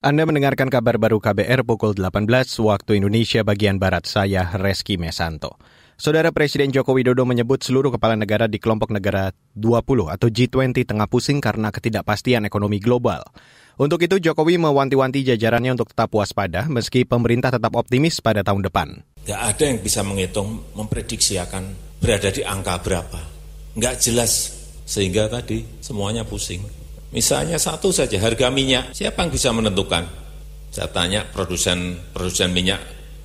Anda mendengarkan kabar baru KBR pukul 18 waktu Indonesia bagian Barat saya, Reski Mesanto. Saudara Presiden Joko Widodo menyebut seluruh kepala negara di kelompok negara 20 atau G20 tengah pusing karena ketidakpastian ekonomi global. Untuk itu Jokowi mewanti-wanti jajarannya untuk tetap waspada meski pemerintah tetap optimis pada tahun depan. Gak ada yang bisa menghitung, memprediksi akan berada di angka berapa. Nggak jelas, sehingga tadi semuanya pusing. Misalnya satu saja, harga minyak, siapa yang bisa menentukan? Saya tanya produsen produsen minyak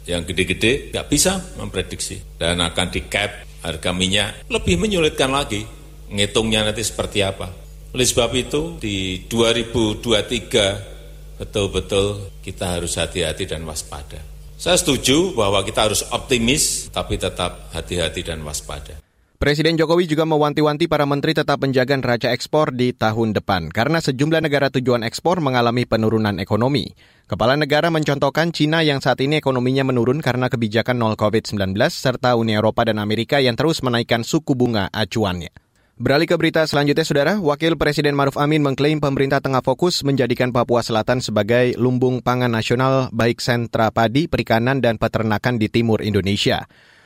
yang gede-gede nggak bisa memprediksi dan akan di cap harga minyak lebih menyulitkan lagi ngitungnya nanti seperti apa. Oleh sebab itu di 2023 betul-betul kita harus hati-hati dan waspada. Saya setuju bahwa kita harus optimis tapi tetap hati-hati dan waspada. Presiden Jokowi juga mewanti-wanti para menteri tetap menjaga neraca ekspor di tahun depan karena sejumlah negara tujuan ekspor mengalami penurunan ekonomi. Kepala negara mencontohkan Cina yang saat ini ekonominya menurun karena kebijakan nol COVID-19 serta Uni Eropa dan Amerika yang terus menaikkan suku bunga acuannya. Beralih ke berita selanjutnya, Saudara. Wakil Presiden Maruf Amin mengklaim pemerintah tengah fokus menjadikan Papua Selatan sebagai lumbung pangan nasional baik sentra padi, perikanan, dan peternakan di timur Indonesia.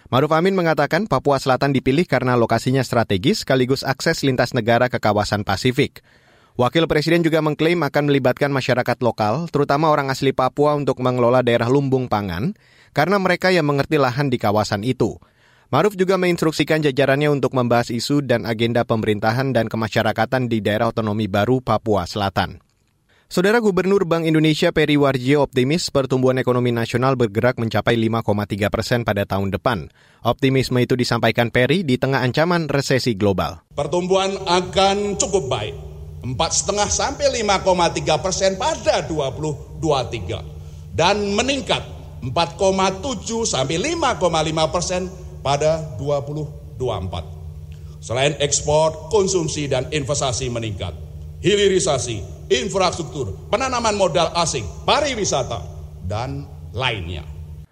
Maruf Amin mengatakan Papua Selatan dipilih karena lokasinya strategis sekaligus akses lintas negara ke kawasan Pasifik. Wakil Presiden juga mengklaim akan melibatkan masyarakat lokal, terutama orang asli Papua untuk mengelola daerah lumbung pangan, karena mereka yang mengerti lahan di kawasan itu. Maruf juga menginstruksikan jajarannya untuk membahas isu dan agenda pemerintahan dan kemasyarakatan di daerah otonomi baru Papua Selatan. Saudara Gubernur Bank Indonesia Peri Warjio optimis pertumbuhan ekonomi nasional bergerak mencapai 5,3 persen pada tahun depan. Optimisme itu disampaikan Peri di tengah ancaman resesi global. Pertumbuhan akan cukup baik, 4,5 sampai 5,3 persen pada 2023 dan meningkat 4,7 sampai 5,5 persen pada 2024. Selain ekspor, konsumsi dan investasi meningkat. Hilirisasi infrastruktur, penanaman modal asing, pariwisata, dan lainnya.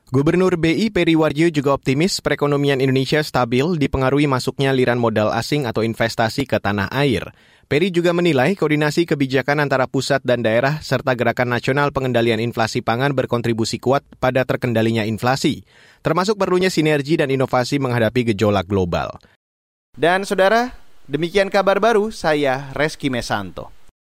Gubernur BI Peri Warjo juga optimis perekonomian Indonesia stabil dipengaruhi masuknya liran modal asing atau investasi ke tanah air. Peri juga menilai koordinasi kebijakan antara pusat dan daerah serta gerakan nasional pengendalian inflasi pangan berkontribusi kuat pada terkendalinya inflasi, termasuk perlunya sinergi dan inovasi menghadapi gejolak global. Dan saudara, demikian kabar baru saya Reski Mesanto.